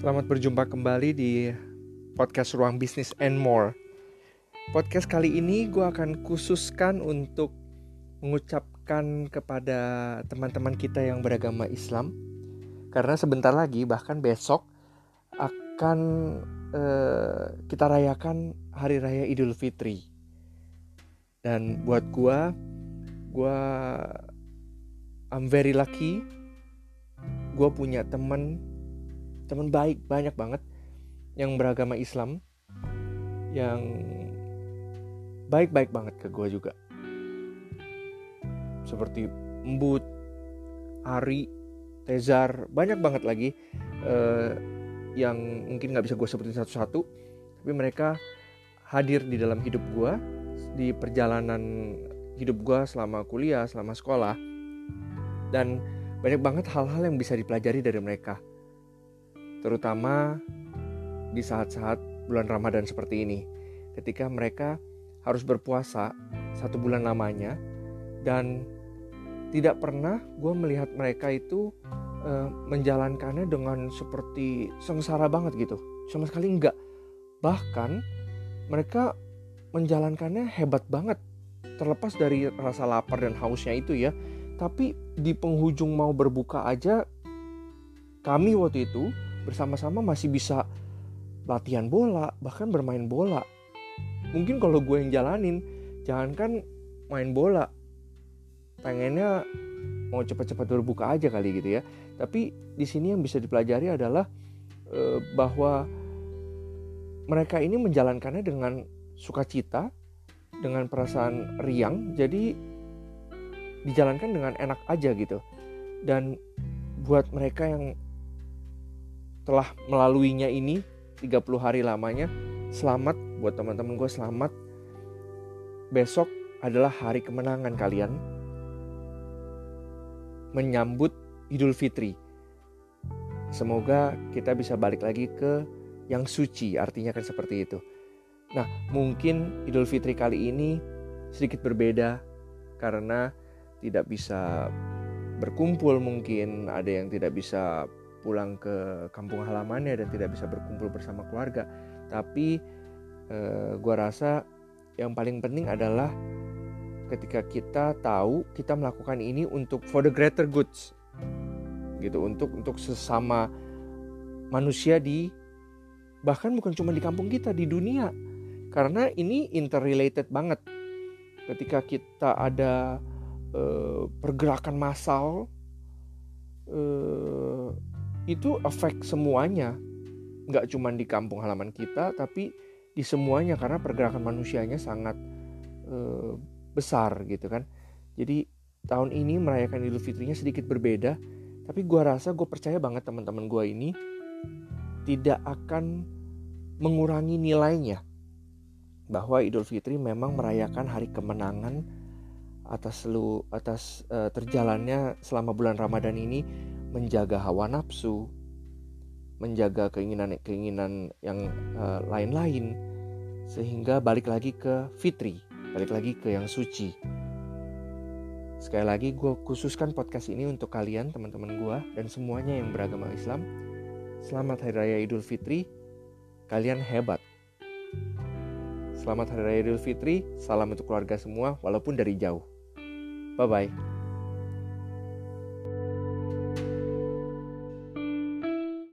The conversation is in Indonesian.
Selamat berjumpa kembali di podcast Ruang Bisnis and More. Podcast kali ini gue akan khususkan untuk mengucapkan kepada teman-teman kita yang beragama Islam, karena sebentar lagi bahkan besok akan uh, kita rayakan Hari Raya Idul Fitri. Dan buat gue, gue I'm very lucky. Gue punya teman teman baik banyak banget yang beragama Islam yang baik-baik banget ke gue juga. Seperti Embut, Ari, Tezar, banyak banget lagi uh, yang mungkin nggak bisa gue sebutin satu-satu, tapi mereka hadir di dalam hidup gue, di perjalanan hidup gue selama kuliah, selama sekolah, dan banyak banget hal-hal yang bisa dipelajari dari mereka terutama di saat-saat bulan Ramadan seperti ini, ketika mereka harus berpuasa satu bulan lamanya, dan tidak pernah gue melihat mereka itu uh, menjalankannya dengan seperti sengsara banget gitu, sama sekali enggak. Bahkan mereka menjalankannya hebat banget, terlepas dari rasa lapar dan hausnya itu ya. Tapi di penghujung mau berbuka aja, kami waktu itu bersama-sama masih bisa latihan bola, bahkan bermain bola. Mungkin kalau gue yang jalanin, jangankan main bola, pengennya mau cepat-cepat berbuka aja kali gitu ya. Tapi di sini yang bisa dipelajari adalah e, bahwa mereka ini menjalankannya dengan sukacita, dengan perasaan riang, jadi dijalankan dengan enak aja gitu. Dan buat mereka yang telah melaluinya ini 30 hari lamanya. Selamat buat teman-teman gue selamat. Besok adalah hari kemenangan kalian. Menyambut Idul Fitri. Semoga kita bisa balik lagi ke yang suci artinya kan seperti itu. Nah mungkin Idul Fitri kali ini sedikit berbeda karena tidak bisa berkumpul mungkin ada yang tidak bisa pulang ke kampung halamannya dan tidak bisa berkumpul bersama keluarga. Tapi eh, gua rasa yang paling penting adalah ketika kita tahu kita melakukan ini untuk for the greater goods. Gitu untuk untuk sesama manusia di bahkan bukan cuma di kampung kita di dunia. Karena ini interrelated banget. Ketika kita ada uh, pergerakan massal itu efek semuanya. Nggak cuma di kampung halaman kita tapi di semuanya karena pergerakan manusianya sangat e, besar gitu kan. Jadi tahun ini merayakan Idul Fitrinya sedikit berbeda tapi gue rasa gue percaya banget teman-teman gue ini tidak akan mengurangi nilainya. Bahwa Idul Fitri memang merayakan hari kemenangan atas lu atas uh, terjalannya selama bulan Ramadan ini menjaga hawa nafsu, menjaga keinginan-keinginan yang uh, lain-lain, sehingga balik lagi ke fitri, balik lagi ke yang suci. Sekali lagi gue khususkan podcast ini untuk kalian teman-teman gue dan semuanya yang beragama Islam. Selamat Hari Raya Idul Fitri, kalian hebat. Selamat Hari Raya Idul Fitri, salam untuk keluarga semua walaupun dari jauh. Bye-bye.